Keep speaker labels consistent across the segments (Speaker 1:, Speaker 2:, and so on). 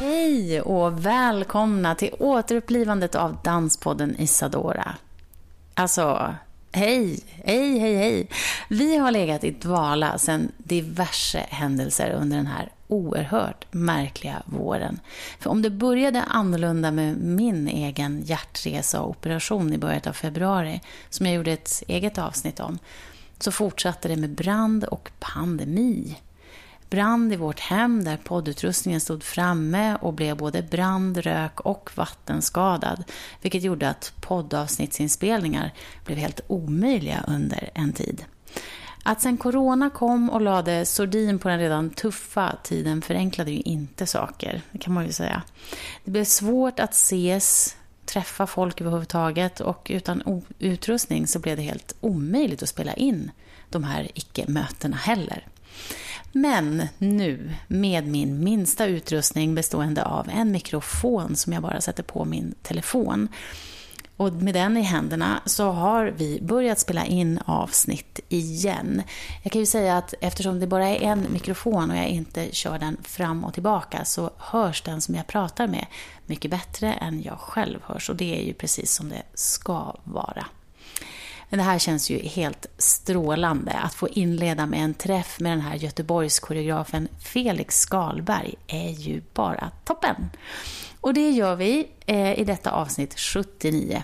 Speaker 1: Hej och välkomna till återupplivandet av Danspodden Isadora. Alltså, hej, hej, hej, hej. Vi har legat i dvala sedan diverse händelser under den här oerhört märkliga våren. För om det började annorlunda med min egen hjärtresa och operation i början av februari, som jag gjorde ett eget avsnitt om, så fortsatte det med brand och pandemi brand i vårt hem där poddutrustningen stod framme och blev både brand, rök och vattenskadad, vilket gjorde att poddavsnittsinspelningar blev helt omöjliga under en tid. Att sen corona kom och lade sordin på den redan tuffa tiden förenklade ju inte saker, det kan man ju säga. Det blev svårt att ses, träffa folk överhuvudtaget och utan utrustning så blev det helt omöjligt att spela in de här icke-mötena heller. Men nu, med min minsta utrustning bestående av en mikrofon som jag bara sätter på min telefon, och med den i händerna så har vi börjat spela in avsnitt igen. Jag kan ju säga att eftersom det bara är en mikrofon och jag inte kör den fram och tillbaka så hörs den som jag pratar med mycket bättre än jag själv hörs och det är ju precis som det ska vara. Men det här känns ju helt strålande. Att få inleda med en träff med den här Göteborgskoreografen Felix Skalberg är ju bara toppen. Och det gör vi eh, i detta avsnitt 79.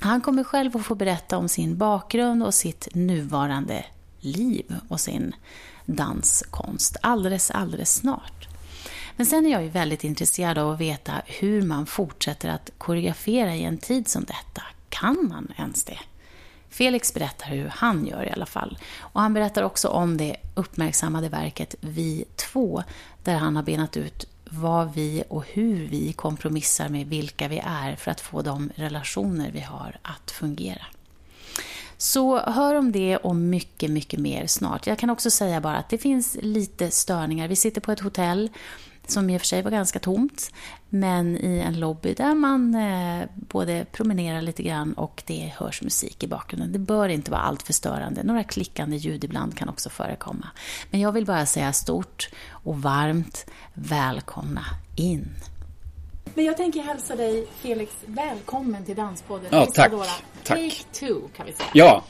Speaker 1: Han kommer själv att få berätta om sin bakgrund och sitt nuvarande liv och sin danskonst alldeles, alldeles snart. Men sen är jag ju väldigt intresserad av att veta hur man fortsätter att koreografera i en tid som detta. Kan man ens det? Felix berättar hur han gör i alla fall. Och han berättar också om det uppmärksammade verket Vi två, där han har benat ut vad vi och hur vi kompromissar med vilka vi är för att få de relationer vi har att fungera. Så hör om det och mycket, mycket mer snart. Jag kan också säga bara att det finns lite störningar. Vi sitter på ett hotell som i och för sig var ganska tomt, men i en lobby där man eh, både promenerar lite grann och det hörs musik i bakgrunden. Det bör inte vara allt för störande. Några klickande ljud ibland kan också förekomma. Men jag vill bara säga stort och varmt välkomna in. Men jag tänker hälsa dig, Felix, välkommen till Danspodden.
Speaker 2: Ja, tack. tack.
Speaker 1: Take two, kan vi säga.
Speaker 2: Ja.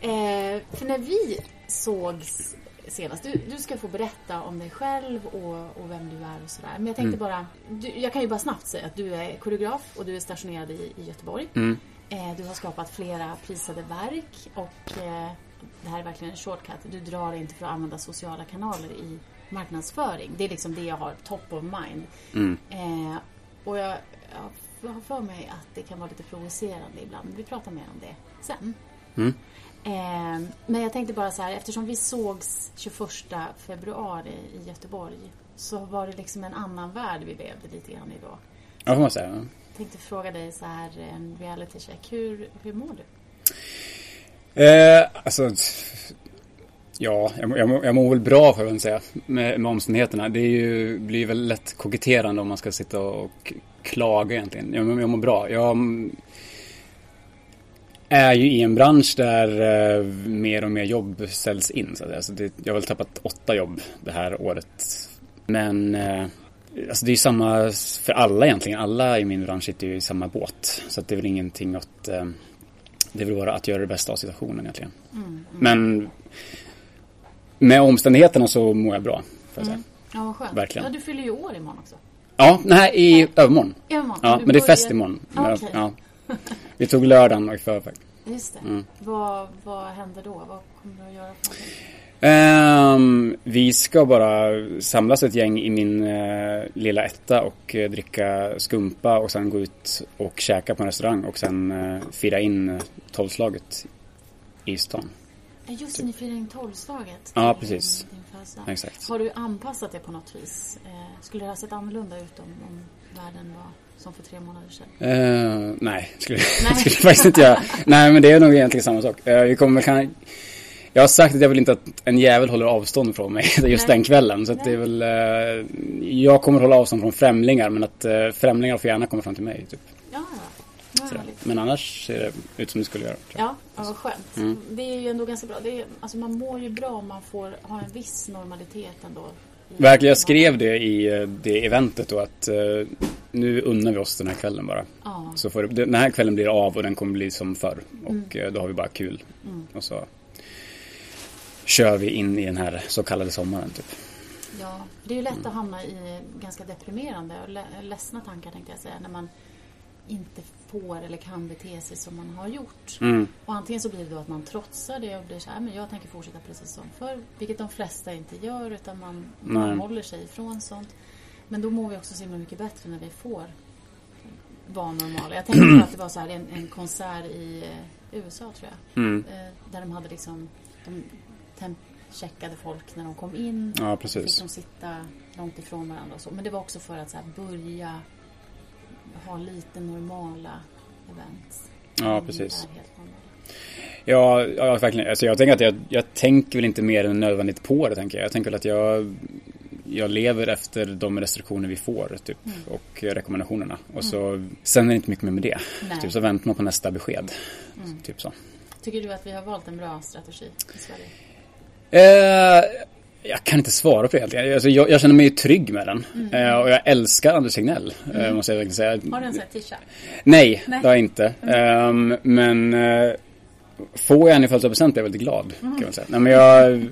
Speaker 1: Eh, för när vi sågs senast. Du, du ska få berätta om dig själv och, och vem du är och sådär. Men jag tänkte mm. bara, du, jag kan ju bara snabbt säga att du är koreograf och du är stationerad i, i Göteborg.
Speaker 2: Mm.
Speaker 1: Eh, du har skapat flera prisade verk och eh, det här är verkligen en shortcut. Du drar inte för att använda sociala kanaler i marknadsföring. Det är liksom det jag har top of mind.
Speaker 2: Mm.
Speaker 1: Eh, och jag, jag har för mig att det kan vara lite provocerande ibland. Vi pratar mer om det sen.
Speaker 2: Mm.
Speaker 1: Eh, men jag tänkte bara så här, eftersom vi sågs 21 februari i Göteborg så var det liksom en annan värld vi levde lite grann i då.
Speaker 2: Ja, får man säga.
Speaker 1: Jag tänkte fråga dig så här, en reality check. Hur, hur mår du?
Speaker 2: Eh, alltså, ja, jag, jag, jag mår väl bra får jag väl säga med, med omständigheterna. Det ju, blir väl lätt koketterande om man ska sitta och klaga egentligen. Jag, jag mår bra. Jag är ju i en bransch där eh, mer och mer jobb ställs in. Så alltså det, jag har väl tappat åtta jobb det här året. Men eh, alltså det är ju samma för alla egentligen. Alla i min bransch sitter ju i samma båt. Så det är väl ingenting att... Eh, det är väl bara att göra det bästa av situationen egentligen. Mm, mm. Men med omständigheterna så mår jag bra. Får jag säga. Mm.
Speaker 1: Ja, vad skönt.
Speaker 2: Verkligen.
Speaker 1: Ja, du fyller ju år imorgon också.
Speaker 2: Ja, nej, i övermorgon.
Speaker 1: övermorgon.
Speaker 2: Ja, men det är fest imorgon.
Speaker 1: Okay.
Speaker 2: ja. Vi tog lördagen i förväg.
Speaker 1: Just det. Mm. Vad, vad händer då? Vad kommer du att göra
Speaker 2: Um, vi ska bara samlas ett gäng i min uh, lilla etta och uh, dricka skumpa och sen gå ut och käka på en restaurang och sen uh, fira in tolvslaget i stan.
Speaker 1: Just det, ni firar in tolvslaget.
Speaker 2: Ja, precis.
Speaker 1: din.
Speaker 2: Exakt.
Speaker 1: Har du anpassat det på något vis? Skulle det ha sett annorlunda ut om, om världen var som för tre månader sedan?
Speaker 2: Eh, nej, skulle,
Speaker 1: Nej.
Speaker 2: skulle jag faktiskt inte göra. Nej, men det är nog egentligen samma sak. Eh, vi kommer kan, jag har sagt att jag vill inte att en jävel håller avstånd från mig just
Speaker 1: Nej.
Speaker 2: den kvällen. Så det är väl, eh, jag kommer hålla avstånd från främlingar, men att främlingar får gärna komma fram till mig. Typ.
Speaker 1: Ja.
Speaker 2: Men annars ser det ut som det skulle göra.
Speaker 1: Ja, ja, vad skönt.
Speaker 2: Mm.
Speaker 1: Det är ju ändå ganska bra. Är, alltså man mår ju bra om man får ha en viss normalitet ändå.
Speaker 2: Verkligen, jag skrev det i eh, det eventet då att eh, nu unnar vi oss den här kvällen bara.
Speaker 1: Ja,
Speaker 2: Så får den här kvällen blir av och den kommer bli som förr. Och eh, då har vi bara kul.
Speaker 1: Mm.
Speaker 2: Och så kör vi in i den här så kallade sommaren typ.
Speaker 1: ja, det är ju lätt att hamna i ganska deprimerande och ledsna tankar tänkte jag säga. När man inte får eller kan bete sig som man har gjort.
Speaker 2: Mm.
Speaker 1: Och antingen så blir det då att man trotsar det och blir så här, men jag tänker fortsätta precis som förr. Vilket de flesta inte gör utan man, man håller sig ifrån sånt. Men då mår vi också så himla mycket bättre när vi får vara normala. Jag tänkte på att det var så här en, en konsert i eh, USA tror jag.
Speaker 2: Mm.
Speaker 1: Eh, där de hade liksom, de tempcheckade folk när de kom in.
Speaker 2: Ja,
Speaker 1: Fick
Speaker 2: precis.
Speaker 1: de sitta långt ifrån varandra och så. Men det var också för att så här, börja ha lite normala events.
Speaker 2: Ja,
Speaker 1: Mm,
Speaker 2: precis. Ja, ja verkligen. Alltså jag tänker att jag, jag tänker väl inte mer än nödvändigt på det, tänker jag. Jag tänker väl att jag, jag lever efter de restriktioner vi får, typ.
Speaker 1: Mm.
Speaker 2: Och rekommendationerna. Och så, sen är det inte mycket mer med det.
Speaker 1: Nej.
Speaker 2: Typ så väntar man på nästa besked.
Speaker 1: Mm.
Speaker 2: Typ så.
Speaker 1: Tycker du att vi har valt en bra strategi i Sverige?
Speaker 2: Eh, jag kan inte svara på det helt. Alltså jag, jag känner mig ju trygg med den. Eh, och jag älskar Anders Tegnell, eh, måste jag verkligen säga.
Speaker 1: Mm. Har du en sån här t-shirt?
Speaker 2: Nej,
Speaker 1: Nej.
Speaker 2: det har jag inte. Ehm, men uh, får jag en i födelsedagspresent blir jag väldigt glad.
Speaker 1: Mm.
Speaker 2: Kan man säga. Nej, men jag,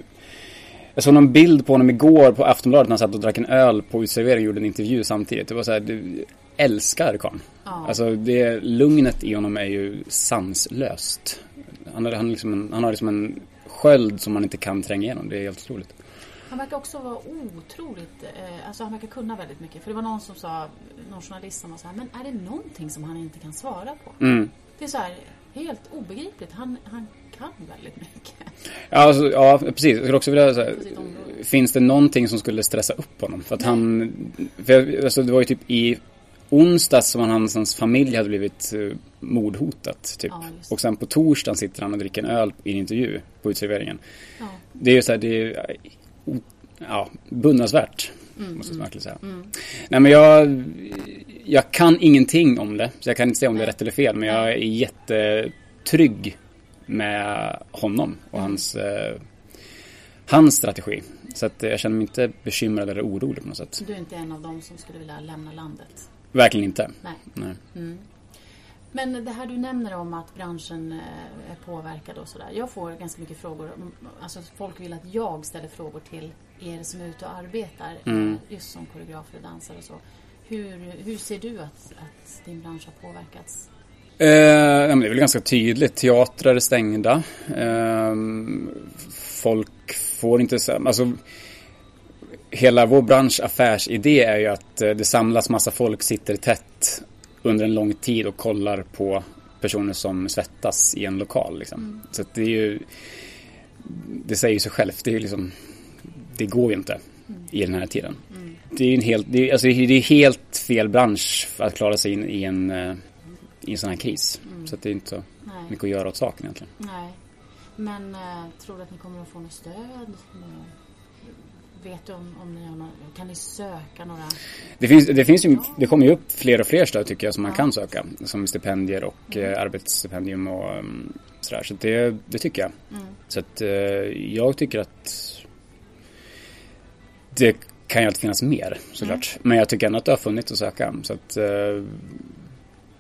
Speaker 2: jag såg någon bild på honom igår på Aftonbladet när han satt och drack en öl på uteservering och gjorde en intervju samtidigt. Det var så här, du älskar karln.
Speaker 1: Ja.
Speaker 2: Alltså det, lugnet i honom är ju sanslöst. Han, har- han, liksom en, han har liksom en sköld som man inte kan tränga igenom. Det är helt otroligt.
Speaker 1: Han verkar också vara otroligt, eh, alltså han verkar kunna väldigt mycket. För det var någon som sa, någon journalist som var så här, men är det någonting som han inte kan svara på?
Speaker 2: Mm.
Speaker 1: Det är så här, helt obegripligt. Han, han kan väldigt mycket.
Speaker 2: Ja, alltså, ja, precis. Jag skulle också vilja säga, finns det någonting som skulle stressa upp honom? För att han, för alltså det var ju typ i onsdags som han, hans, familj hade blivit uh, mordhotat. Typ.
Speaker 1: Ja,
Speaker 2: och sen på torsdagen sitter han och dricker en öl i en intervju på uteserveringen.
Speaker 1: Ja.
Speaker 2: Det är ju så här, det är ja, beundransvärt.
Speaker 1: Mm,
Speaker 2: måste jag verkligen säga.
Speaker 1: mm.
Speaker 2: Nej men jag, jag kan ingenting om det. Så jag kan inte säga om det är rätt eller fel. Men jag är jättetrygg med honom och hans, eh, hans strategi. Så att jag känner mig inte bekymrad eller orolig på något sätt.
Speaker 1: Du är inte en av dem som skulle vilja lämna landet?
Speaker 2: Verkligen inte.
Speaker 1: Nej.
Speaker 2: Nej.
Speaker 1: Mm. Men det här du nämner om att branschen eh, är påverkad och sådär. Jag får ganska mycket frågor. Alltså folk vill att jag ställer frågor till er som är ute och arbetar.
Speaker 2: Mm.
Speaker 1: eh, Just som koreografer och dansare och så. Hur, hur ser du att, att din bransch har påverkats?
Speaker 2: Eh, det är väl ganska tydligt. Teatrar är stängda. Ehm, folk får inte... så- Alltså, hela vår bransch affärsidé är ju att eh, det samlas massa folk, sitter tätt under en lång tid och kollar på personer som svettas i en lokal. Liksom. Så att det är ju... Det säger ju sig självt. Det är liksom... Det går ju inte i den här tiden. Det är ju en helt, det är, alltså, det är helt fel bransch att klara sig in i en, eh, i en sån här kris. Så att det är inte så
Speaker 1: Nej.
Speaker 2: mycket att göra åt saken egentligen.
Speaker 1: Nej. Men eh, tror du att ni kommer att få något stöd? Eh, Vet du om, om ni har någon, kan ni söka några?
Speaker 2: Det, finns, det, finns ju, det kommer ju upp fler och fler stöd tycker jag som man
Speaker 1: Ja.
Speaker 2: kan söka. Som stipendier och eh, arbetsstipendium och um, sådär. Så det, det tycker jag.
Speaker 1: Mm.
Speaker 2: Så att eh, jag tycker att det kan ju alltid finnas mer såklart. Men jag tycker ändå att det har funnits att söka. Så att eh,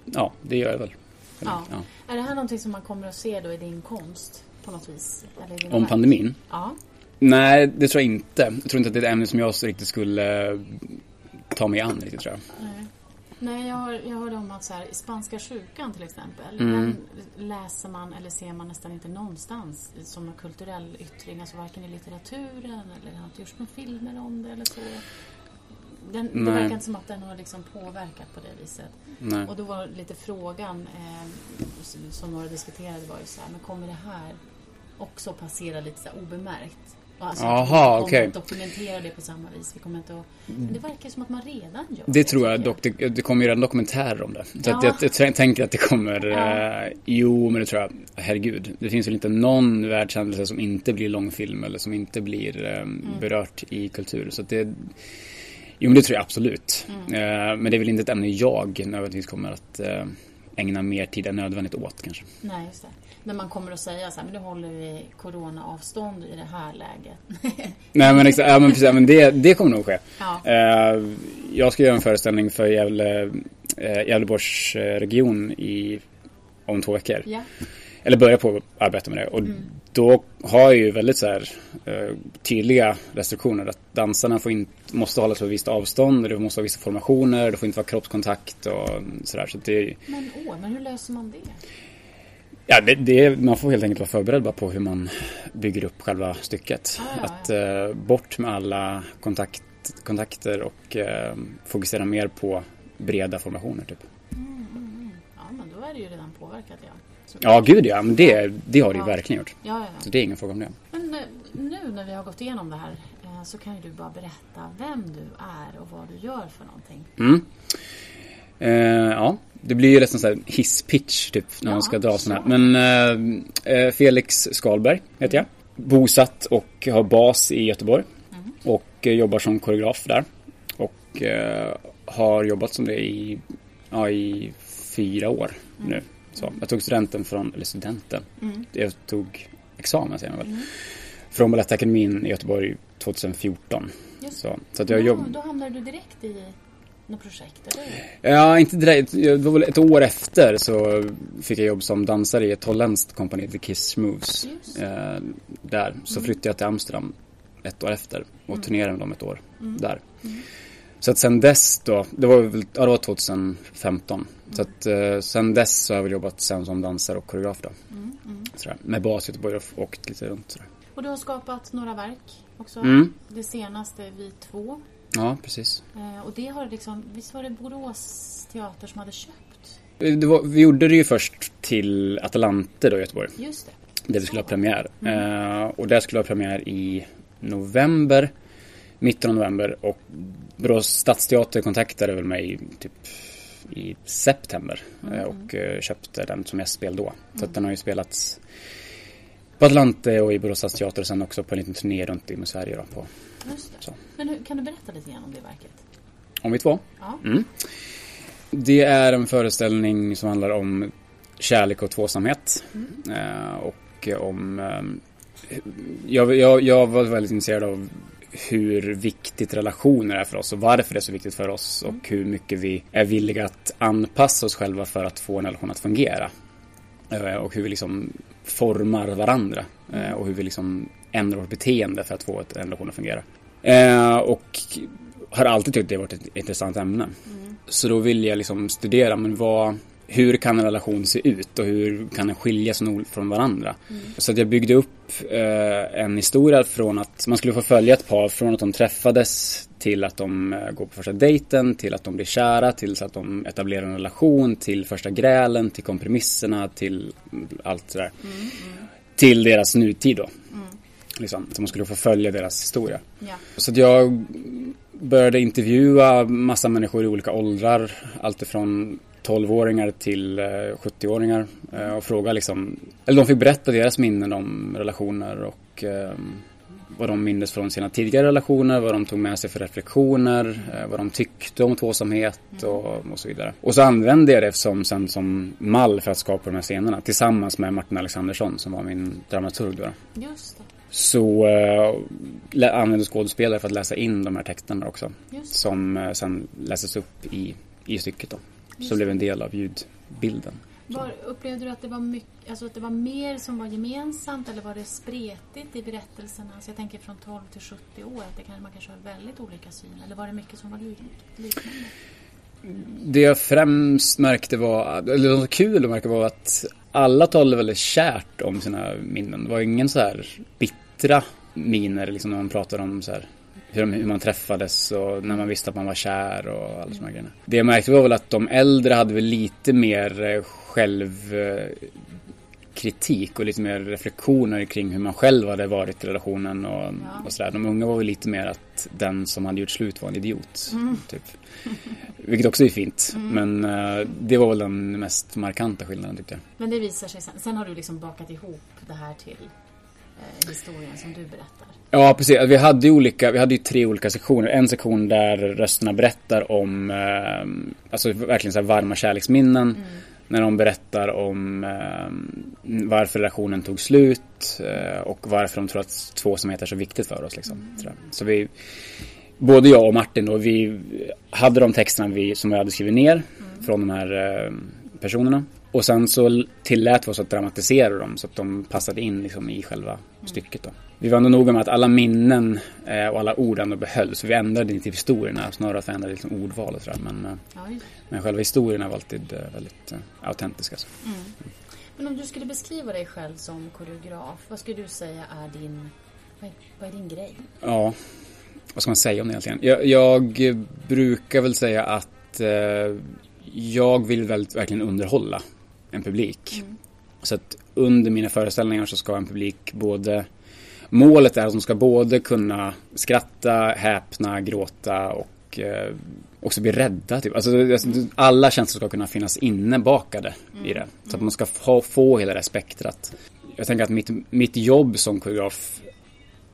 Speaker 2: ja, det gör jag väl.
Speaker 1: Ja.
Speaker 2: Ja.
Speaker 1: Är det här någonting som man kommer att se då i din konst på något vis?
Speaker 2: Om pandemin?
Speaker 1: Ja.
Speaker 2: Nej, det tror jag inte. Jag tror inte att det är ett ämne som jag så riktigt skulle eh, ta mig an riktigt tror jag.
Speaker 1: Nej, Nej jag, har, jag hörde om att så här, spanska sjukan till exempel,
Speaker 2: Mm.
Speaker 1: den läser man eller ser man nästan inte någonstans som en kulturell yttring, alltså varken i litteraturen eller det har inte gjorts några filmer om det eller så. Den, det verkar inte som att den har liksom påverkat på det viset.
Speaker 2: Nej.
Speaker 1: Och då var lite frågan eh, som några diskuterade var ju så här, men kommer det här också passera lite så obemärkt. Alltså,
Speaker 2: Aha,
Speaker 1: vi kommer
Speaker 2: okej.
Speaker 1: inte dokumentera det på samma vis. Vi kommer inte att, men det verkar som att man redan gör
Speaker 2: Det tror jag dock. Det, det kommer ju redan dokumentärer om det. Så
Speaker 1: Ja.
Speaker 2: jag, jag, tänker att det kommer...
Speaker 1: Ja.
Speaker 2: Eh, jo, men det tror jag. Herregud. Det finns väl inte någon världshändelse som inte blir långfilm eller som inte blir eh,
Speaker 1: Mm.
Speaker 2: berört i kultur. Så det... Jo, men det tror jag absolut.
Speaker 1: Mm.
Speaker 2: Eh, men det är väl inte ett ämne jag nödvändigtvis kommer att eh, ägna mer tid än nödvändigt åt kanske.
Speaker 1: Nej, just det. Men man kommer att säga så här, men nu håller vi coronaavstånd i det här läget.
Speaker 2: Nej men exakt, ja, men, precis, men det, det kommer nog ske.
Speaker 1: ja.
Speaker 2: Eh, jag ska göra en föreställning för Gävle, eh, Gävleborgs region i, om två veckor.
Speaker 1: ja.
Speaker 2: Eller börja på att arbeta med det. Och då har jag ju väldigt så här, eh, tydliga restriktioner. Att dansarna får inte, måste hålla sig på visst avstånd. Det måste vara vissa formationer. Det får inte vara kroppskontakt och sådär. Så det,
Speaker 1: Men åh, men hur löser man det?
Speaker 2: Ja, det, det, man får helt enkelt vara förberedd bara på hur man bygger upp själva stycket.
Speaker 1: Ah,
Speaker 2: Att eh, bort med alla kontakt, kontakter och eh, fokusera mer på breda formationer typ.
Speaker 1: Ja, men då är det ju redan påverkat, ja. Så-
Speaker 2: Ja, gud ja. Men det, det har det ju
Speaker 1: Ja.
Speaker 2: verkligen gjort.
Speaker 1: Ja, ja, ja.
Speaker 2: Så det är ingen fråga om det.
Speaker 1: Men eh, nu när vi har gått igenom det här eh, så kan ju du bara berätta vem du är och vad du gör för någonting.
Speaker 2: Mm. Eh, ja, det blir ju nästan så här hisspitch typ när
Speaker 1: Ja,
Speaker 2: man ska dra sådana här. Men eh, eh, Felix Skalberg heter jag. Bosatt och har bas i Göteborg.
Speaker 1: Mm.
Speaker 2: Och eh, jobbar som koreograf där. Och eh, har jobbat som det i, ja, i fyra år nu. Så, jag tog studenten från, eller studenten.
Speaker 1: Mm.
Speaker 2: Jag tog examen säger man väl. Från Balettakademin i Göteborg 2014.
Speaker 1: Just
Speaker 2: Så, så att jag
Speaker 1: ja,
Speaker 2: jobb...
Speaker 1: Då hamnar du direkt i något projekt, eller?
Speaker 2: Ja, inte direkt. Det var väl ett år efter så fick jag jobb som dansare i ett holländskt kompani, The Kiss Moves. Eh, där. Så flyttade jag till Amsterdam ett år efter och turnerade med dem ett år där. Så att sen dess då, det var väl, ja det var 2015. Så att eh, sen dess så har jag väl jobbat sen som dansare och koreograf då. Sådär. Med bas i Göteborg och åkt lite runt sådär.
Speaker 1: Och du har skapat några verk också.
Speaker 2: Mm.
Speaker 1: Det senaste Vi två.
Speaker 2: Ja, precis.
Speaker 1: Eh, och det har liksom, visst var det Borås teater som hade köpt?
Speaker 2: Det var, vi gjorde det ju först till Atalante då i Göteborg.
Speaker 1: Just det.
Speaker 2: Där vi skulle ha premiär. Eh, och där skulle ha premiär i november. Mitten av november. Och Borås stadsteater kontaktade väl mig typ i september. eh, och eh, köpte den som gästspel då. Så att den har ju spelats på Atlante och i Borås stadsteater och sen också på en liten turné runt i Sverige då på.
Speaker 1: Men hur, kan du berätta lite grann om det verket?
Speaker 2: Om vi två.
Speaker 1: Ja.
Speaker 2: Mm. Det är en föreställning som handlar om kärlek och tvåsamhet. Eh, och om... Eh, jag, jag, jag var väldigt intresserad av hur viktigt relationer är för oss och varför det är så viktigt för oss och hur mycket vi är villiga att anpassa oss själva för att få en relation att fungera. Eh, och hur vi liksom formar varandra eh, och hur vi liksom ändrar vårt beteende för att få ett, en relation att fungera. Eh, och har alltid tyckt det varit ett intressant ämne. Så då vill jag liksom studera, men vad, hur kan en relation se ut och hur kan den skilja sig från varandra? Så att jag byggde upp eh, en historia från att man skulle få följa ett par från att de träffades till att de eh, går på första dejten, till att de blir kära, till att de etablerar en relation, till första grälen, till kompromisserna, till allt sådär. Till deras nutid då. Liksom, så man skulle få följa deras historia.
Speaker 1: Ja.
Speaker 2: Så att jag började intervjua massa människor i olika åldrar. Allt ifrån 12-åringar till eh, 70-åringar. eh, Och fråga liksom, eller de fick berätta deras minnen om relationer och eh, vad de mindes från sina tidigare relationer, vad de tog med sig för reflektioner, eh, vad de tyckte om tvåsamhet och, och så vidare. Och så använde jag det som, sen som mall för att skapa de här scenerna tillsammans med Martin Alexandersson som var min dramaturg då.
Speaker 1: Just det.
Speaker 2: Så eh, lä- använde skådespelare för att läsa in de här texterna också. Som eh, sen läses upp i, i stycket då.
Speaker 1: Just
Speaker 2: Så blev en del av ljudbilden.
Speaker 1: Var, upplevde du att det, var mycket, alltså att det var mer som var gemensamt eller var det spretigt i berättelserna? Alltså jag tänker från 12 till 70 år, att det kan, man kanske har väldigt olika syn. Eller var det mycket som var lik, liknande?
Speaker 2: Det jag främst märkte var, eller det var kul att märka var att alla talade väldigt kärt om sina minnen. Det var ingen så här bittra miner liksom när man pratade om så här hur, de, hur man träffades och när man visste att man var kär och alla såna här grejer. Det jag märkte var väl att de äldre hade väl lite mer eh, själv eh, kritik och lite mer reflektioner kring hur man själv hade varit i relationen och,
Speaker 1: Ja.
Speaker 2: och sådär. De unga var väl lite mer att den som hade gjort slut var en idiot. Typ. Vilket också är fint. Men eh, det var väl den mest markanta skillnaden tyckte jag.
Speaker 1: Men det visar sig sen. Sen har du liksom bakat ihop det här till historien som du berättar.
Speaker 2: Ja, precis. Vi hade ju olika, vi hade ju tre olika sektioner. En sektion där rösterna berättar om, eh, alltså verkligen så varma kärleksminnen. När de berättar om eh, varför relationen tog slut eh, och varför de tror att tvåsamhet är så viktigt för oss. Liksom. Sådär. Så vi, både jag och Martin då, vi hade de texterna vi, som vi hade skrivit ner från de här eh, personerna. Och sen så tillät vi oss att dramatisera dem så att de passade in liksom i själva stycket. Då. Vi var ändå noga med att alla minnen eh, och alla ord ändå behölls. Vi ändrade inte historierna, snarare att vi ändrade liksom ordval och sådär. Men, eh, men själva historierna var alltid eh, väldigt autentiska. Så.
Speaker 1: Men om du skulle beskriva dig själv som koreograf, vad skulle du säga är din, vad är, vad är din grej?
Speaker 2: Ja, vad ska man säga om det egentligen? Jag, jag brukar väl säga att eh, jag vill väldigt, verkligen underhålla en publik. Så att under mina föreställningar så ska en publik både Målet är att de ska både kunna skratta, häpna, gråta och eh, också bli rädda. Typ. Alltså, alltså, alla känslor ska kunna finnas innebakade i det. Så att man ska få, få hela det spektrat. Jag tänker att mitt, mitt jobb som koreograf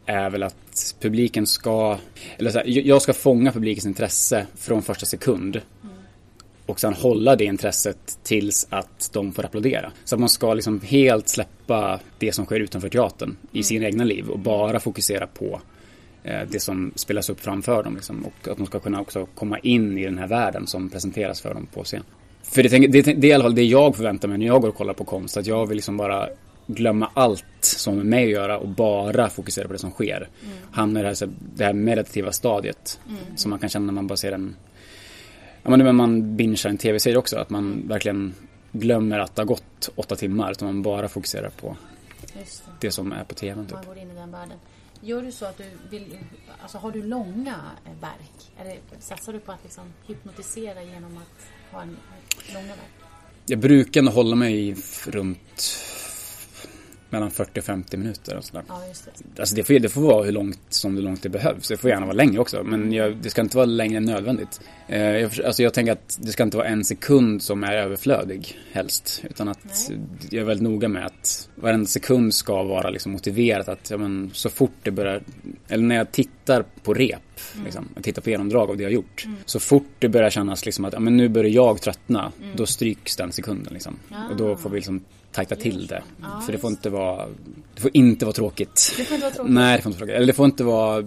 Speaker 2: är väl att publiken ska, eller så här, jag ska fånga publikens intresse från första sekund. Och sen hålla det intresset tills att de får applådera. Så att man ska liksom helt släppa det som sker utanför teatern i sina egna liv och bara fokusera på eh, det som spelas upp framför dem. Liksom. Och att de ska kunna också komma in i den här världen som presenteras för dem på scen. För det, det, det är i alla fall det jag förväntar mig när jag går och kollar på konst. Att jag vill liksom bara glömma allt som är med att göra och bara fokusera på det som sker. Hamna i det här, det här meditativa stadiet. Som man kan känna när man bara ser en Ja men man bingear en tv-serie också, att man verkligen glömmer att det har gått åtta timmar. Utan man bara fokuserar på
Speaker 1: det.
Speaker 2: det som är på tvn. Typ.
Speaker 1: Man går in i den världen. Gör du så att du vill, alltså har du långa eh, verk? Eller satsar du på att liksom hypnotisera genom att ha en långa verk?
Speaker 2: Jag brukar hålla mig runt mellan 40 och 50 minuter. Och sådär.
Speaker 1: Ja, just det.
Speaker 2: Alltså det får, det får vara hur långt som det långt det behövs. Det får gärna vara längre också. Men jag, det ska inte vara längre än nödvändigt. Eh, jag, alltså jag tänker att det ska inte vara en sekund som är överflödig helst. Utan att
Speaker 1: Nej.
Speaker 2: jag är väldigt noga med att varenda sekund ska vara liksom motiverat. Att ja, men, så fort det börjar, eller när jag tittar på rep, liksom, jag tittar på genomdrag av det jag gjort. Så fort det börjar kännas liksom att ja, men nu börjar jag tröttna, då stryks den sekunden. Liksom. Och då får vi liksom tajta till det.
Speaker 1: Ja,
Speaker 2: För det får inte vara, det får inte vara tråkigt.
Speaker 1: Det får inte vara tråkigt.
Speaker 2: Nej, det får inte vara tråkigt. Eller det får inte vara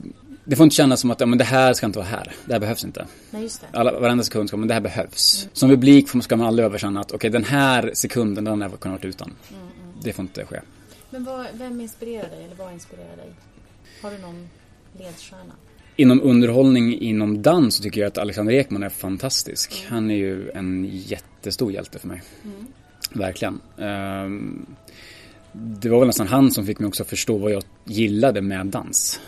Speaker 2: det får inte kännas som att ja, men det här ska inte vara här. Det här behövs inte.
Speaker 1: Nej, just det.
Speaker 2: Alla, varenda sekund ska men det här behövs. Som publik ska man aldrig överkänna att okej den här sekunden den har kunnat varit utan. Det får inte ske.
Speaker 1: Men vad, vem inspirerar dig? Eller vad inspirerar dig? Har du någon ledstjärna?
Speaker 2: Inom underhållning inom dans så tycker jag att Alexander Ekman är fantastisk. Han är ju en jättestor hjälte för mig. Verkligen. Ehm, det var väl nästan han som fick mig också förstå vad jag gillade med dans.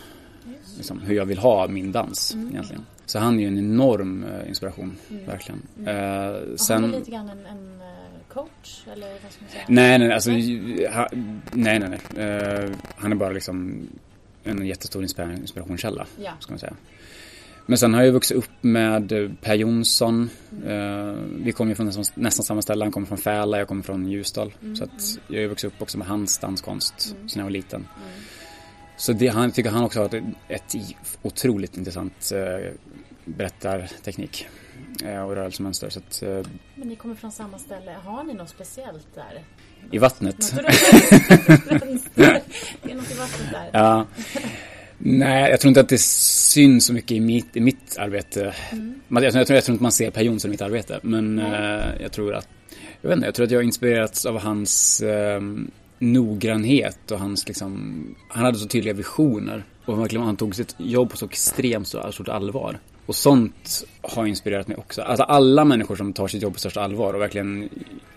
Speaker 2: Liksom, hur jag vill ha min dans egentligen. Så han är ju en enorm eh, inspiration, verkligen. Uh,
Speaker 1: Och
Speaker 2: sen...
Speaker 1: Han är lite grann en, en eh, coach? Eller vad ska man säga?
Speaker 2: Nej, nej, alltså, ha, nej, nej, nej. Eh, han är bara liksom en jättestor inspira- inspirationskälla,
Speaker 1: Ja.
Speaker 2: ska man säga. Men sen har jag vuxit upp med eh, Per Jonsson. Eh, vi kommer ju från nästan, nästan samma ställe. Han kommer från Fäla, jag kommer från Ljusdal. Så att jag har vuxit upp också med hans danskonst sen jag var liten. Så det, han tycker han också har ett, ett otroligt intressant eh, berättarteknik eh, och rörelsemönster. Så att, eh,
Speaker 1: Men ni kommer från samma ställe. Har ni något speciellt där?
Speaker 2: I vattnet.
Speaker 1: Det är något i vattnet där.
Speaker 2: Ja. Nej, jag tror inte att det syns så mycket i mitt, i mitt arbete. Man- Jag, tror, jag, tror, jag tror inte man ser Per Jonsson i mitt arbete. Men eh, jag tror att jag, vet inte, jag tror att jag har inspirerats av hans eh, noggrannhet och hans liksom, han hade så tydliga visioner. Och verkligen han tog sitt jobb på så extremt så- stort allvar. Och sånt har inspirerat mig också. Alltså alla människor som tar sitt jobb på största allvar och verkligen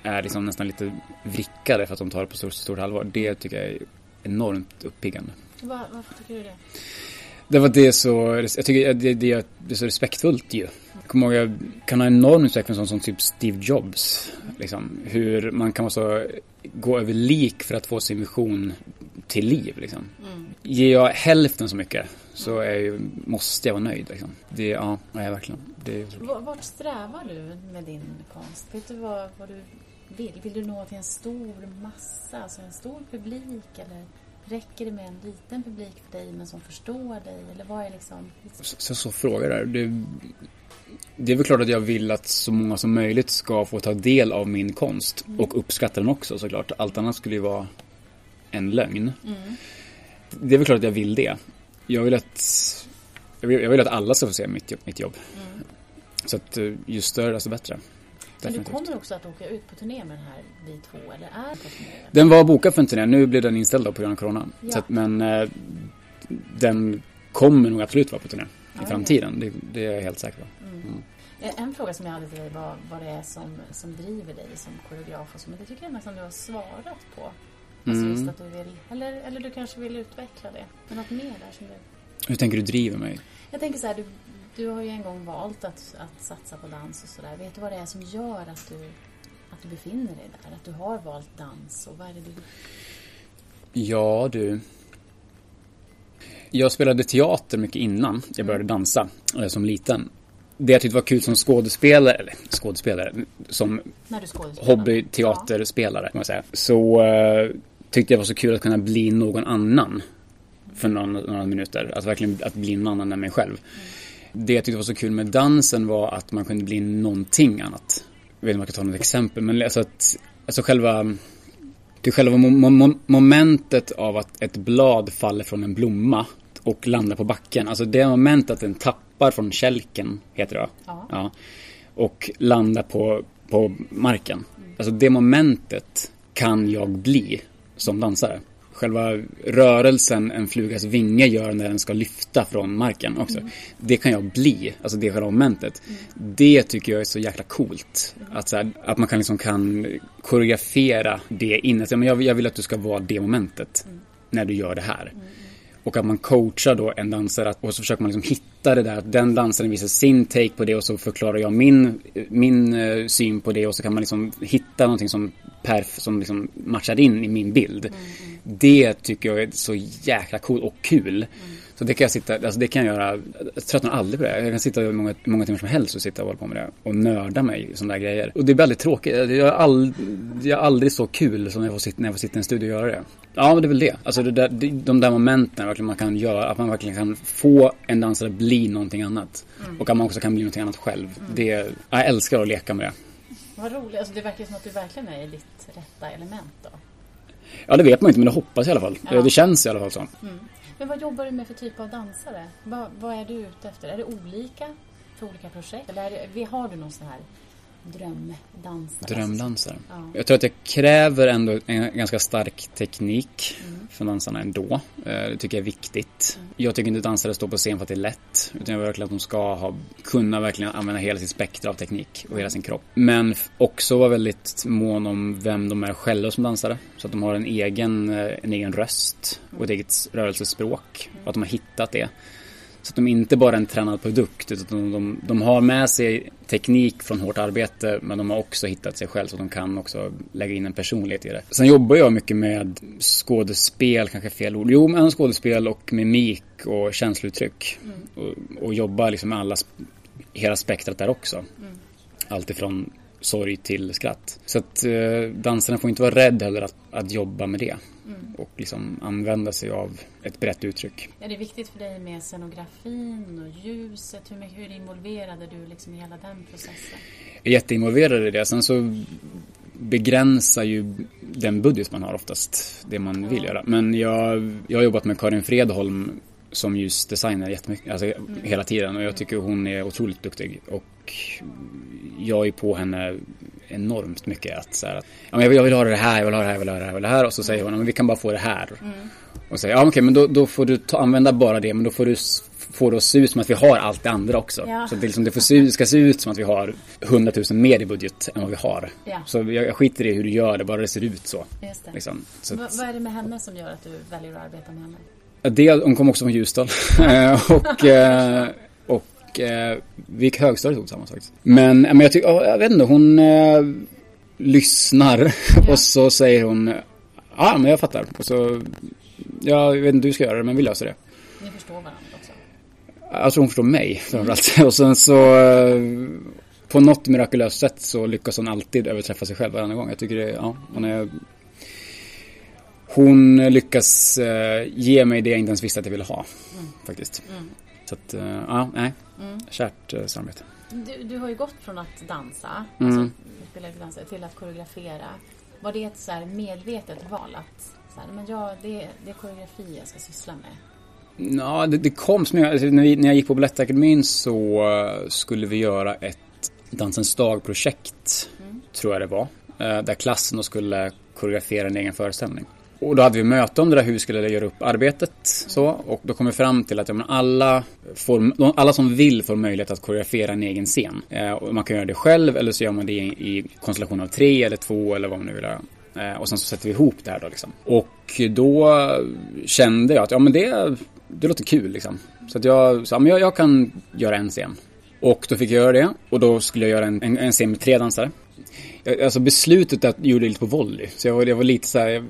Speaker 2: är liksom nästan lite vrickade för att de tar det på stort, stort allvar. Det tycker jag är enormt uppiggande.
Speaker 1: Var, varför tycker du det?
Speaker 2: Det var det så, jag tycker det, det, det är så respektfullt ju. Jag kommer ihåg, jag kan ha enorm respekt för en sån som typ Steve Jobs. Liksom, hur man kan vara så, gå över lik för att få sin vision till liv. Liksom. Mm. Ger jag hälften så mycket så är jag, måste jag vara nöjd. Liksom. Det, ja, är verkligen. Det
Speaker 1: Vart strävar du med din konst? Vet du vad, vad du vill? Vill du nå till en stor massa, alltså en stor publik? Eller räcker det med en liten publik för dig men som förstår dig? Eller vad är liksom...
Speaker 2: Så, så frågar där. Det, det är väl klart att jag vill att så många som möjligt ska få ta del av min konst mm. och uppskatta den också såklart. Allt annat skulle ju vara en lögn. Mm. Det är väl klart att jag vill det. Jag vill att, jag vill, jag vill att alla ska få se mitt. Mitt jobb. Mm. Så att eh, ju större desto bättre.
Speaker 1: Men du kommer också att åka ut på turné med den här Vi två, eller är på turné?
Speaker 2: Den var bokad för en turné, nu blev den inställd på grund av Corona. Ja. Så att, men eh, den kommer nog absolut vara på turné i framtiden. Det, det, är jag helt säker på. Mm. Mm.
Speaker 1: Eh, en fråga som jag hade till dig var vad det är som, som driver dig som koreograf och så, men det tycker jag nästan du har svarat på. Alltså mm. just att du vill, eller, eller du kanske vill utveckla det. Men något mer där som du...
Speaker 2: Hur tänker du driver mig?
Speaker 1: Jag tänker så här, du, du har ju en gång valt att, att satsa på dans och sådär. Vet du vad det är som gör att du, att du befinner dig där? Att du har valt dans och vad är det du...
Speaker 2: Ja du. Jag spelade teater mycket innan jag började dansa eh, som liten. Det jag tyckte var kul som skådespelare, eller skådespelare, som hobbyteaterspelare kan man säga. Så uh, tyckte jag var så kul att kunna bli någon annan för några, några minuter. Att verkligen att bli någon annan än mig själv. Mm. Det jag tyckte var så kul med dansen var att man kunde bli någonting annat. Jag vet inte om jag kan ta något exempel, men alltså att alltså själva det själva momentet av att ett blad faller från en blomma och landar på backen. Alltså det momentet att den tappar från kälken, heter det ja. ja. Och landar på, på marken. Alltså det momentet kan jag bli som dansare själva rörelsen en flugas vinge gör när den ska lyfta från marken också. Mm. Det kan jag bli, alltså det själva momentet. Mm. Det tycker jag är så jäkla coolt. Att, så här, att man kan liksom kan koreografera det in. jag, jag vill att du ska vara det momentet mm. när du gör det här. Mm. Och att man coachar då en dansare och så försöker man liksom hitta det där. Att den dansaren visar sin take på det och så förklarar jag min, min uh, syn på det och så kan man liksom hitta någonting som perf som liksom matchar in i min bild. Mm. Det tycker jag är så jäkla coolt och kul. Mm. Så det kan jag sitta, alltså det kan jag göra, jag tröttnar aldrig på det. Jag kan sitta många, många timmar som helst och sitta och hålla på med det. Och nörda mig i sådana där grejer. Och det blir väldigt tråkigt. Jag har, all, jag har aldrig så kul som när jag får sitta, när jag får sitta i en studio och göra det. Ja, men det är väl det. Alltså det där, de där momenten verkligen man kan göra, att man verkligen kan få en dansare att bli någonting annat. Mm. Och att man också kan bli någonting annat själv. Mm. Det, jag älskar att leka med det.
Speaker 1: Vad roligt. Alltså det verkar som att du verkligen är i ditt rätta element då.
Speaker 2: Ja, det vet man inte, men det hoppas i alla fall. Ja. Det känns i alla fall så. Mm.
Speaker 1: Men vad jobbar du med för typ av dansare? Vad, vad är du ute efter? Är det olika för olika projekt? Eller det, har du någon sån här drömdansare?
Speaker 2: Drömdansare? Ja. Jag tror att jag kräver ändå en ganska stark teknik mm. från dansarna ändå. Eh, det tycker jag är viktigt. Mm. Jag tycker inte att dansare står på scen för att det är lätt. Utan jag vill verkligen att de ska ha, kunna verkligen använda hela sitt spektra av teknik och hela sin kropp. Men också vara väldigt mån om vem de är själva som dansare. Så att de har en egen, eh, en egen röst och ett eget rörelsespråk. Och att de har hittat det. Så att de inte bara är en tränad produkt utan de, de, de, har med sig teknik från hårt arbete men de har också hittat sig själv så de kan också lägga in en personlighet i det. Sen jobbar jag mycket med skådespel, kanske fel ord. Jo, men skådespel och mimik och känslouttryck. Mm. Och, och jobbar liksom med alla, hela spektrat där också. Mm. Allt ifrån sorg till skratt. Så att eh, dansarna får inte vara rädda heller att, att jobba med det. Mm. Och liksom använda sig av ett brett uttryck.
Speaker 1: Är det viktigt för dig med scenografin och ljuset? Hur, mycket, hur involverad är du liksom i hela den processen?
Speaker 2: Jag är jätteinvolverad i det. Sen så begränsar ju den budget man har oftast det man ja. vill göra. Men jag, jag har jobbat med Karin Fredholm som ljusdesigner jättemycket, alltså mm. hela tiden och jag tycker hon är otroligt duktig och jag är på henne enormt mycket att så här, ja, men jag, vill, jag vill ha det här, jag vill ha det här, jag vill ha det här, vill ha det här och så säger hon, men vi kan bara få det här. Mm. Och säger, ja okej, okay, men då, då får du ta, använda bara det, men då får du få det att se ut som att vi har allt det andra också. Ja. Så det, liksom, det får se, ska se ut som att vi har 100 000 mer i budget än vad vi har. Ja. Så jag, jag skiter i hur du gör det, bara det ser ut så.
Speaker 1: Just det. Liksom. så vad, vad är det med henne som gör att du väljer att arbeta med henne?
Speaker 2: Det, hon kom också från Ljusdal. och, eh, eh, vi gick högstadiet ihop tillsammans faktiskt. Men, men jag tycker, jag vet inte, hon eh, lyssnar och så säger hon Ja, men jag fattar. Och så, jag vet inte hur du ska göra det, men vi löser det.
Speaker 1: Ni förstår varandra också?
Speaker 2: Jag tror hon förstår mig framförallt. Och sen så eh, på något mirakulöst sätt så lyckas hon alltid överträffa sig själv varje gång. Jag tycker det, ja, hon är hon lyckas eh, ge mig det jag inte ens visste att jag ville ha. Mm. Faktiskt. Mm. Så att, eh, ja, nej. Mm. Kärt eh, samarbete.
Speaker 1: Du, du, har ju gått från att dansa, mm. alltså, spela dansa, till att koreografera. Var det ett så medvetet val att så här, men ja, det, det är koreografi jag ska syssla med?
Speaker 2: Ja, det, det kom som jag, alltså, när, vi, när jag gick på Balettakademin så uh, skulle vi göra ett Dansens dag-projekt, mm. tror jag det var. Där klassen då skulle koreografera en egen föreställning. Och då hade vi möte om det där, hur vi skulle göra upp arbetet. Så, och då kom vi fram till att ja, alla, får, alla som vill får möjlighet att koreografera en egen scen. Eh, och man kan göra det själv eller så gör man det i, i konstellation av tre eller två eller vad man nu vill göra. Eh, och sen så sätter vi ihop det här då liksom. Och då kände jag att ja men det, det låter kul liksom. Så att jag sa, men jag, jag kan göra en scen. Och då fick jag göra det och då skulle jag göra en, en, en scen med tre dansare. Alltså beslutet att gjorde lite på volley. Så jag var, jag var lite så här, jag,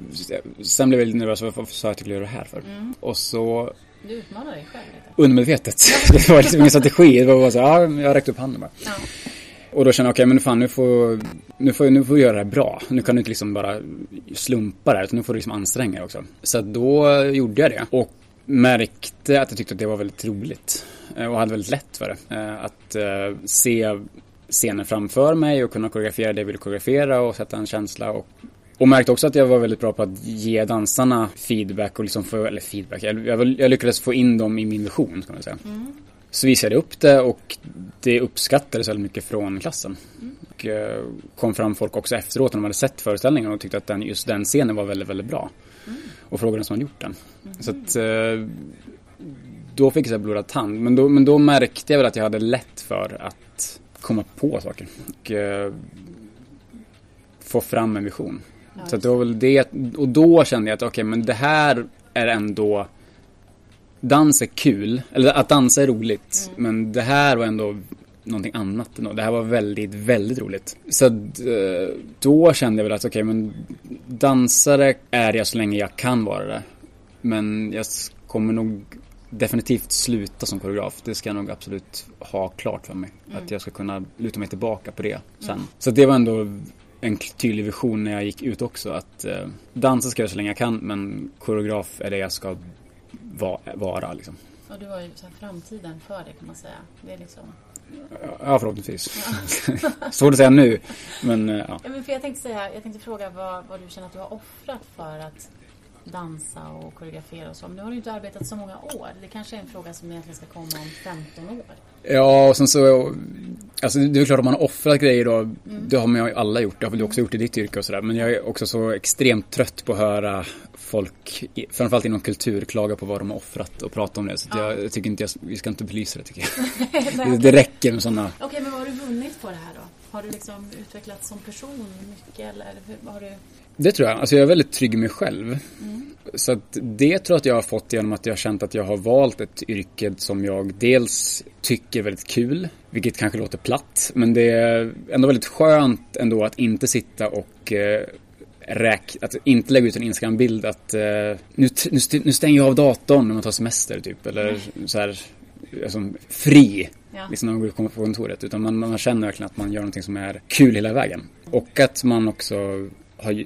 Speaker 2: sen blev jag lite nervös. Varför sa jag att jag skulle göra det här för? Mm. Och så...
Speaker 1: Du utmanade dig själv lite?
Speaker 2: Undermedvetet. det var liksom ingen strategi. Det var bara så ja, jag räckte upp handen bara. Ja. Och då kände jag, okej okay, men fan nu får, nu får, nu får du göra det här bra. Nu kan du inte liksom bara slumpa det här, utan nu får du liksom anstränga dig också. Så då gjorde jag det. Och märkte att jag tyckte att det var väldigt roligt. Eh, och hade väldigt lätt för det. Eh, att uh, se scenen framför mig och kunna koreografera det jag ville koreografera och sätta en känsla. Och, och märkte också att jag var väldigt bra på att ge dansarna feedback och liksom få, eller feedback, jag, jag, jag lyckades få in dem i min vision kan man säga. Mm. Så visade jag upp det och det uppskattades väldigt mycket från klassen. Mm. Och uh, kom fram folk också efteråt när de hade sett föreställningen och tyckte att den, just den scenen var väldigt, väldigt bra. Mm. Och frågade som hade gjort den. Mm. Så att uh, då fick jag blodad tand. Men då, men då märkte jag väl att jag hade lätt för att komma på saker. Och uh, få fram en vision. Ja, så det var väl det. Och då kände jag att okej, okay, men det här är ändå dans är kul, eller att dansa är roligt. Mm. Men det här var ändå någonting annat. Det här var väldigt, väldigt roligt. Så eh, då kände jag väl att okej, okay, men dansare är jag så länge jag kan vara det. Men jag kommer nog definitivt sluta som koreograf. Det ska jag nog absolut ha klart för mig. Mm. Att jag ska kunna luta mig tillbaka på det sen. Mm. Så det var ändå en tydlig vision när jag gick ut också. Att eh, dansa ska jag så länge jag kan men koreograf är det jag ska va vara liksom.
Speaker 1: Och du har ju så framtiden för det kan man säga. Det är liksom...
Speaker 2: Ja, förhoppningsvis. Ja. Svårt att säga nu. Men eh, ja.
Speaker 1: ja men för jag tänkte säga, jag tänkte fråga vad, vad du känner att du har offrat för att dansa och koreografera och så. Men nu har du inte arbetat så många år. Det kanske är en fråga som egentligen ska komma om 15 år.
Speaker 2: Ja, och sen så... Alltså det är klart att man har offrat grejer då. Mm. Det har man ju alla gjort. Det har väl du också gjort i ditt yrke och sådär. Men jag är också så extremt trött på att höra folk, framförallt inom kultur, klaga på vad de har offrat och prata om det. Så ja. jag, jag, tycker inte, jag, vi ska inte belysa det tycker jag. det, det räcker med sådana.
Speaker 1: Okej, okay, men vad har du vunnit på det här då? Har du liksom utvecklats som person mycket eller har du?
Speaker 2: Det tror jag. Alltså jag är väldigt trygg i mig själv. Mm. Så det tror jag att jag har fått genom att jag har känt att jag har valt ett yrke som jag dels tycker är väldigt kul, vilket kanske låter platt, men det är ändå väldigt skönt ändå att inte sitta och eh, räk, att inte lägga ut en Instagram-bild att eh, nu, nu, nu stänger jag av datorn när man tar semester typ, eller mm. så här alltså, fri ja. liksom när man går på kontoret. Utan man, man känner verkligen att man gör någonting som är kul hela vägen. Och att man också har,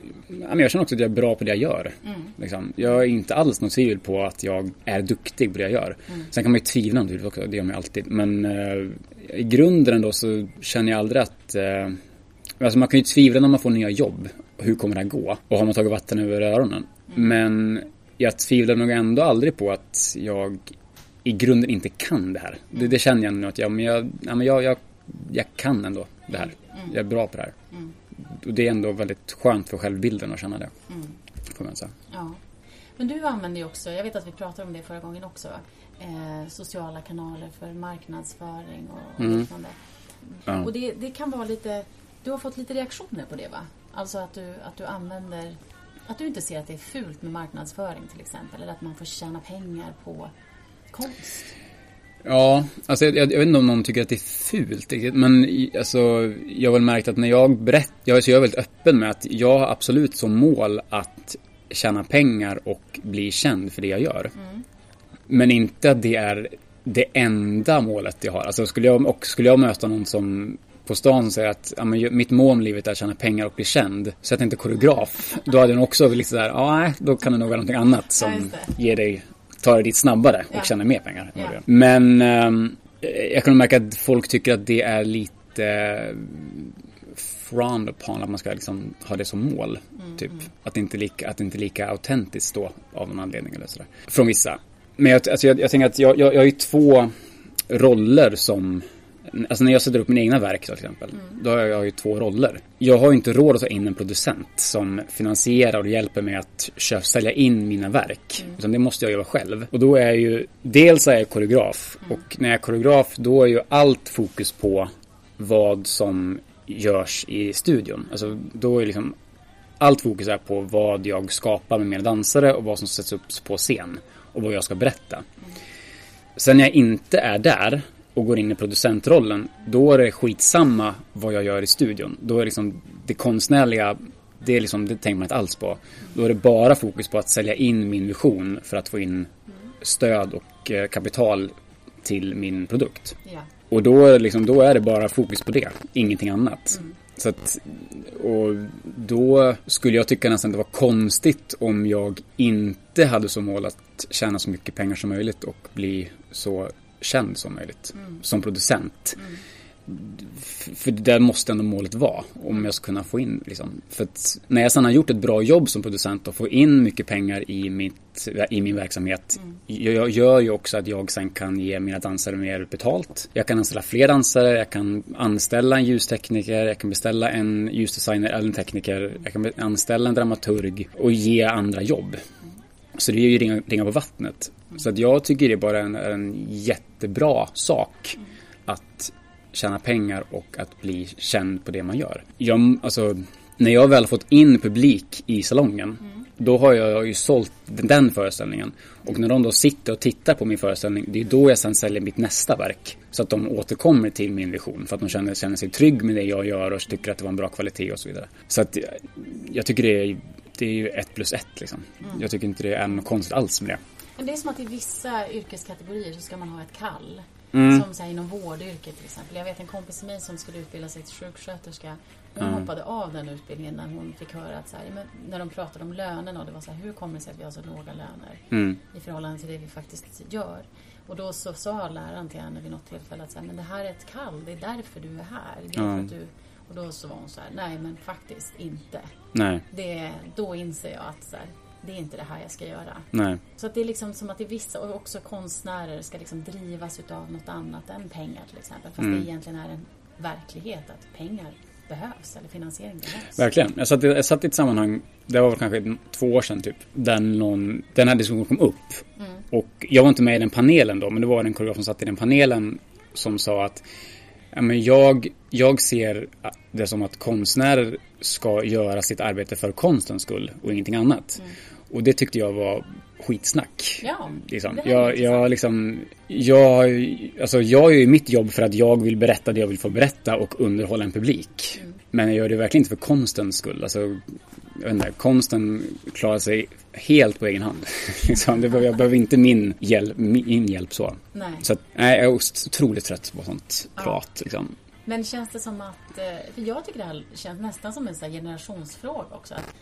Speaker 2: jag känner också att jag är bra på det jag gör. Mm. Liksom. Jag är inte alls något tvivel på att jag är duktig på det jag gör. Mm. Sen kan man ju tvivla naturligtvis också, det gör man ju alltid. Men eh, i grunden ändå så känner jag aldrig att eh, Alltså man kan ju tvivla när man får nya jobb. Hur kommer det här gå? Och har man tagit vatten över öronen? Mm. Men jag tvivlar nog ändå aldrig på att jag i grunden inte kan det här. Mm. Det, det, känner jag nu att jag, men jag, ja, men jag, jag, jag kan ändå det här. Mm. Jag är bra på det här. Och det är ändå väldigt skönt för självbilden att känna det. Mm. Får man säga.
Speaker 1: Ja. Men du använder ju också, jag vet att vi pratade om det förra gången också, eh, sociala kanaler för marknadsföring och, och mm. liknande. Ja. Och det, det kan vara lite, du har fått lite reaktioner på det va? Alltså att du, att du använder, att du inte ser att det är fult med marknadsföring till exempel, eller att man får tjäna pengar på konst?
Speaker 2: Ja, alltså jag, jag, vet inte om någon tycker att det är fult men alltså, jag har väl märkt att när jag berättar, jag, så jag är väldigt öppen med att jag har absolut som mål att tjäna pengar och bli känd för det jag gör. Mm. Men inte att det är det enda målet jag har. Alltså skulle jag, och skulle jag möta någon som på stan säger att ja, men, mitt mål i livet är att tjäna pengar och bli känd. Så jag inte koreograf. Då hade jag också lite sådär, ja då kan det nog vara någonting annat som ger dig, tar dig dit snabbare och ja. tjänar mer pengar. Ja. Men ähm, jag kan märka att folk tycker att det är lite äh, frowned upon att man ska liksom ha det som mål. Mm, typ. Mm. Att, det inte lika, att inte lika autentiskt då av någon anledning eller sådär. Från vissa. Men jag, alltså jag, jag tänker att jag, jag, jag har ju två roller som Alltså när jag sätter upp mina egna verk till exempel. Mm. Då har jag ju två roller. Jag har ju inte råd att ta in en producent som finansierar och hjälper mig att köpa, sälja in mina verk. Mm. Utan det måste jag göra själv. Och då är jag ju, dels är jag koreograf. Mm. Och när jag är koreograf då är ju allt fokus på vad som görs i studion. Alltså då är liksom allt fokus är på vad jag skapar med mina dansare och vad som sätts upp på scen. Och vad jag ska berätta. Sen när jag inte är där och går in i producentrollen, då är det skitsamma vad jag gör i studion. Då är liksom det konstnärliga, det, är liksom, det tänker man inte alls på. Då är det bara fokus på att sälja in min vision för att få in stöd och eh, kapital till min produkt. Ja. Och då, liksom, då är det bara fokus på det, ingenting annat. Mm. Så att, och då skulle jag tycka nästan det var konstigt om jag inte hade som mål att tjäna så mycket pengar som möjligt och bli så känd som möjligt mm. som producent. Mm. För där måste ändå målet vara om jag ska kunna få in liksom. För att när jag sedan har gjort ett bra jobb som producent och får in mycket pengar i, mitt, i min verksamhet. Mm. Jag gör ju också att jag sen kan ge mina dansare mer betalt. Jag kan anställa fler dansare, jag kan anställa en ljustekniker, jag kan beställa en ljusdesigner eller en tekniker. Jag kan anställa en dramaturg och ge andra jobb. Så det är ju ringa, ringa på vattnet. Så att jag tycker det är bara en, en jättebra sak att tjäna pengar och att bli känd på det man gör. Jag, alltså, när jag väl fått in publik i salongen mm. då har jag ju sålt den föreställningen. Och när de då sitter och tittar på min föreställning det är då jag sen säljer mitt nästa verk. Så att de återkommer till min vision för att de känner, känner sig trygg med det jag gör och tycker att det var en bra kvalitet och så vidare. Så att jag tycker det är, det är ju ett plus ett liksom. Mm. Jag tycker inte det är något konstigt alls med det.
Speaker 1: Men det är som att i vissa yrkeskategorier så ska man ha ett kall. Mm. Som så här, inom vårdyrket till exempel. Jag vet en kompis med mig som skulle utbilda sig till sjuksköterska. Hon mm. hoppade av den utbildningen när hon fick höra att så här, när de pratade om lönerna och det var så här, hur kommer det sig att vi har så låga löner mm. i förhållande till det vi faktiskt gör? Och då så sa läraren till henne vid något tillfälle att så här, men det här är ett kall, det är därför du är här. Det är för att du... Och då så var hon så här, nej men faktiskt inte. Nej. Det, då inser jag att så här, det är inte det här jag ska göra. Nej. Så att det är liksom som att det är vissa, och också konstnärer ska liksom drivas utav något annat än pengar till exempel. Fast mm. det egentligen är en verklighet att pengar behövs eller finansiering behövs.
Speaker 2: Verkligen. Jag satt, jag satt i ett sammanhang, det var kanske två år sedan typ, där någon, den här diskussionen kom upp. Mm. Och jag var inte med i den panelen då, men det var en koreograf som satt i den panelen som sa att men jag, jag ser det som att konstnärer ska göra sitt arbete för konstens skull och ingenting annat. Mm. Och det tyckte jag var skitsnack. Ja, liksom. jag, jag, liksom, jag, alltså jag gör ju mitt jobb för att jag vill berätta det jag vill få berätta och underhålla en publik. Mm. Men jag gör det verkligen inte för konstens skull. Alltså, jag vet inte, konsten klarar sig helt på egen hand. liksom, det, jag behöver inte min hjälp, min hjälp så. Nej. Så att, nej, jag är otroligt trött på sånt ja. prat. Liksom.
Speaker 1: Men känns det som att, eh, för jag tycker det här känns nästan som en så generationsfråga också. Att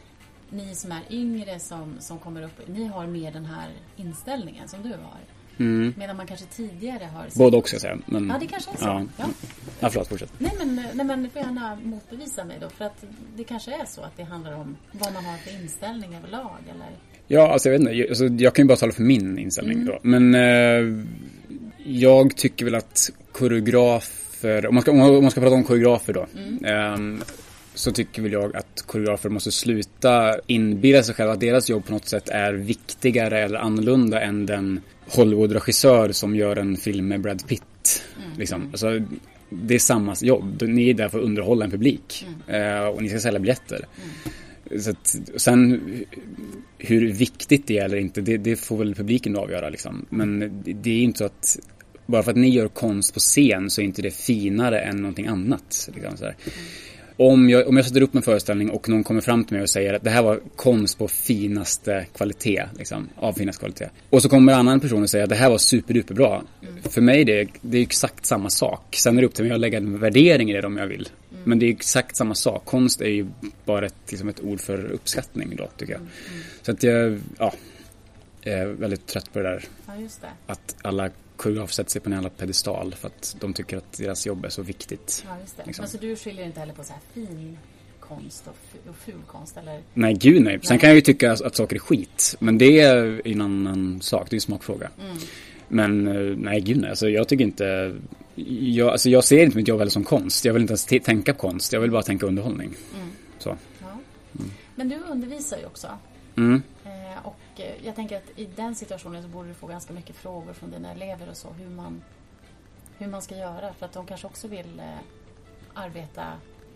Speaker 1: ni som är yngre som, som kommer upp, ni har mer den här inställningen som du har. Mm. Medan man kanske tidigare har...
Speaker 2: Både också säga.
Speaker 1: Men... Ja, det kanske är så. Ja,
Speaker 2: ja. ja förlåt, fortsätt.
Speaker 1: Nej men, nej, men du får gärna motbevisa mig då. För att det kanske är så att det handlar om vad man har för inställning överlag, eller?
Speaker 2: Ja, alltså jag vet inte. Alltså, jag kan ju bara tala för min inställning mm. då. Men eh, jag tycker väl att koreografer, om man ska, om man ska prata om koreografer då. Mm. Eh, så tycker väl jag att koreografer måste sluta inbilla sig själva att deras jobb på något sätt är viktigare eller annorlunda än den Hollywood-regissör som gör en film med Brad Pitt. Mm. Liksom. Alltså, det är samma jobb. Ni är där för att underhålla en publik. Mm. Eh, och ni ska sälja biljetter. Mm. Så att, sen hur viktigt det är eller inte, det, det, får väl publiken avgöra. Liksom. Men det, är inte så att bara för att ni gör konst på scen så är inte det finare än någonting annat. Liksom, här. Om jag, om jag sätter upp en föreställning och någon kommer fram till mig och säger att det här var konst på finaste kvalitet, liksom, av finaste kvalitet. Och så kommer en annan person och säger att det här var superduperbra. Mm. För mig det, det är exakt samma sak. Sen är det upp till mig att lägga en värdering i det om jag vill. Mm. Men det är exakt samma sak. Konst är ju bara ett, liksom ett ord för uppskattning då, tycker jag. Mm. Så att jag, ja, är väldigt trött på det där.
Speaker 1: Ja, det.
Speaker 2: Att alla koreografer sätter sig på en jävla pedestal för att de tycker att deras jobb är så viktigt.
Speaker 1: Ja, just det. Liksom. Men så du skiljer inte heller på så här fin konst och, och ful konst eller?
Speaker 2: Nej, gud nej. Sen nej. kan jag ju tycka att, saker är skit. Men det är en annan sak. Det är en smakfråga. Mm. Men eh, nej, gud nej. Alltså, jag tycker inte... Jag, alltså, jag ser inte mitt jobb heller som konst. Jag vill inte ens tänka på konst. Jag vill bara tänka underhållning. Mm. Så. Ja.
Speaker 1: Mm. Men du undervisar ju också. Och jag tänker att i den situationen så borde du få ganska mycket frågor från dina elever och så. Hur man, hur man ska göra. För att de kanske också vill eh, arbeta,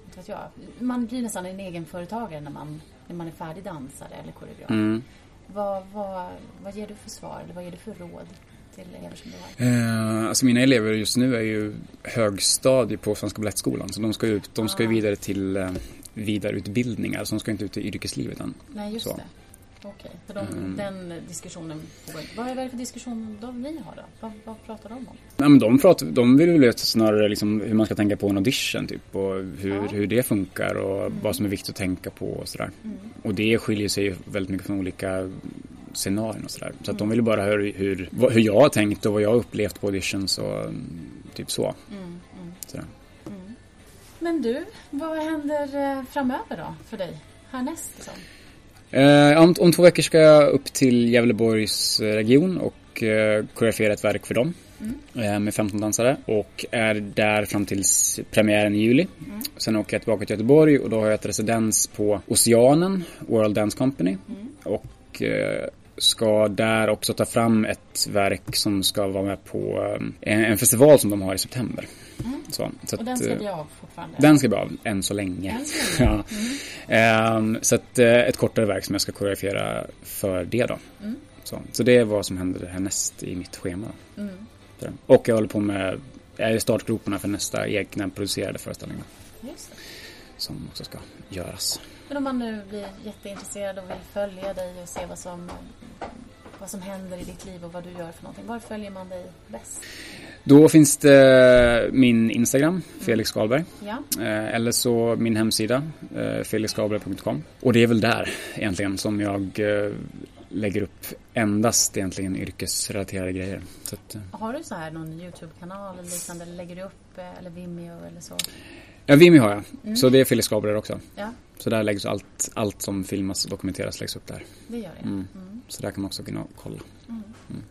Speaker 1: inte vet jag. Man blir nästan en egenföretagare när man, när man är färdig dansare eller koreograf.
Speaker 2: Mm.
Speaker 1: Vad, vad, vad ger du för svar eller vad ger du för råd till elever som du
Speaker 2: har? Eh, alltså mina elever just nu är ju högstadie på Svenska Balettskolan. Så de ska, ut, de ska ju vidare till eh, vidareutbildningar. Så de ska inte ut i yrkeslivet än.
Speaker 1: Nej, just så. det. Okej, så de, mm. den diskussionen Vad är det för diskussion de ni har då? Vad, vad pratar de om?
Speaker 2: Ja, men de, pratar, de vill väl snarare liksom hur man ska tänka på en audition typ och hur, ja. hur det funkar och mm. vad som är viktigt att tänka på och sådär. Mm. Och det skiljer sig väldigt mycket från olika scenarion och sådär. Så att de mm. vill bara höra hur, hur jag har tänkt och vad jag har upplevt på auditions och typ så.
Speaker 1: Mm, mm. Men du, vad händer eh, framöver då för dig härnäst? Liksom?
Speaker 2: Eh, om, om, två veckor ska jag upp till Gävleborgs region och eh, koreografera ett verk för dem. Mm. Eh, med 15 dansare och är där fram till premiären i juli. Mm. Sen åker jag tillbaka till Göteborg och då har jag ett residens på Oceanen, World Dance Company. Mm. Och eh, ska där också ta fram ett verk som ska vara med på eh, en, en festival som de har i september.
Speaker 1: Mm. Så, så och den ska bli av fortfarande?
Speaker 2: Den ska bli av, än så länge.
Speaker 1: Än så länge.
Speaker 2: ja. um, så att, uh, ett kortare verk som jag ska koreografera för det då. Mm. Så, så det är vad som händer härnäst i mitt schema. Mm. Och jag håller på med, jag är i startgroparna för nästa egna producerade föreställning. Som också ska göras.
Speaker 1: Men om man nu blir jätteintresserad och vill följa dig och se vad som, vad som händer i ditt liv och vad du gör för någonting. Var följer man dig bäst?
Speaker 2: Då finns det min Instagram, mm. Felix Skalberg.
Speaker 1: Ja.
Speaker 2: Eh, eller så min hemsida, eh, felixskalberg.com. Och det är väl där egentligen som jag eh, lägger upp endast egentligen yrkesrelaterade grejer.
Speaker 1: Att, har du så här någon YouTube-kanal eller liknande? Lägger du upp eller Vimeo eller så?
Speaker 2: Ja, Vimeo har jag. Mm. Så det är Felix Skalberg också.
Speaker 1: Ja.
Speaker 2: Så där läggs allt, allt som filmas och dokumenteras läggs upp där.
Speaker 1: Det gör det?
Speaker 2: Mm. Mm. Så där kan man också gå in och kolla. Mm. Mm.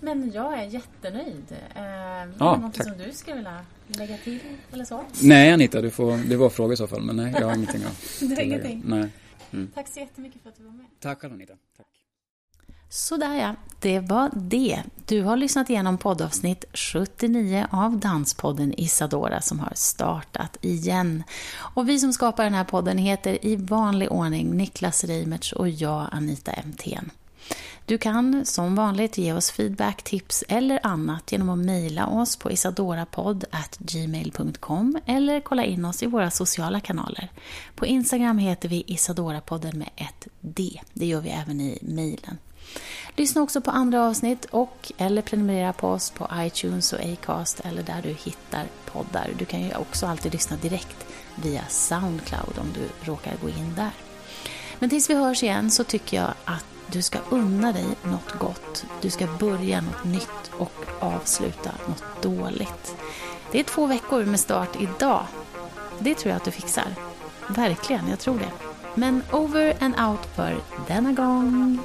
Speaker 1: Men jag är jättenöjd. Eh, är det
Speaker 2: ja,
Speaker 1: något som du skulle vilja lägga till eller så?
Speaker 2: Nej Anita, du får, det var frågor i så fall. Men nej, jag har ingenting att
Speaker 1: tillägga. Du har ingenting?
Speaker 2: Nej.
Speaker 1: Mm. Tack så jättemycket för att du var med.
Speaker 2: Tack Anita. Tack.
Speaker 1: Sådär ja, det var det. Du har lyssnat igenom poddavsnitt 79 av Danspodden Isadora som har startat igen. Och vi som skapar den här podden heter i vanlig ordning Niklas Reimertz och jag Anita Emthén. Du kan som vanligt ge oss feedback, tips eller annat genom att mejla oss på isadorapodd.gmail.com eller kolla in oss i våra sociala kanaler. På Instagram heter vi Isadorapodden med ett D. Det gör vi även i mejlen. Lyssna också på andra avsnitt och eller prenumerera på oss på iTunes och Acast eller där du hittar poddar. Du kan ju också alltid lyssna direkt via Soundcloud om du råkar gå in där. Men tills vi hörs igen så tycker jag att du ska unna dig något gott. Du ska börja något nytt och avsluta något dåligt. Det är två veckor med start idag. Det tror jag att du fixar. Verkligen, jag tror det. Men over and out för denna gång.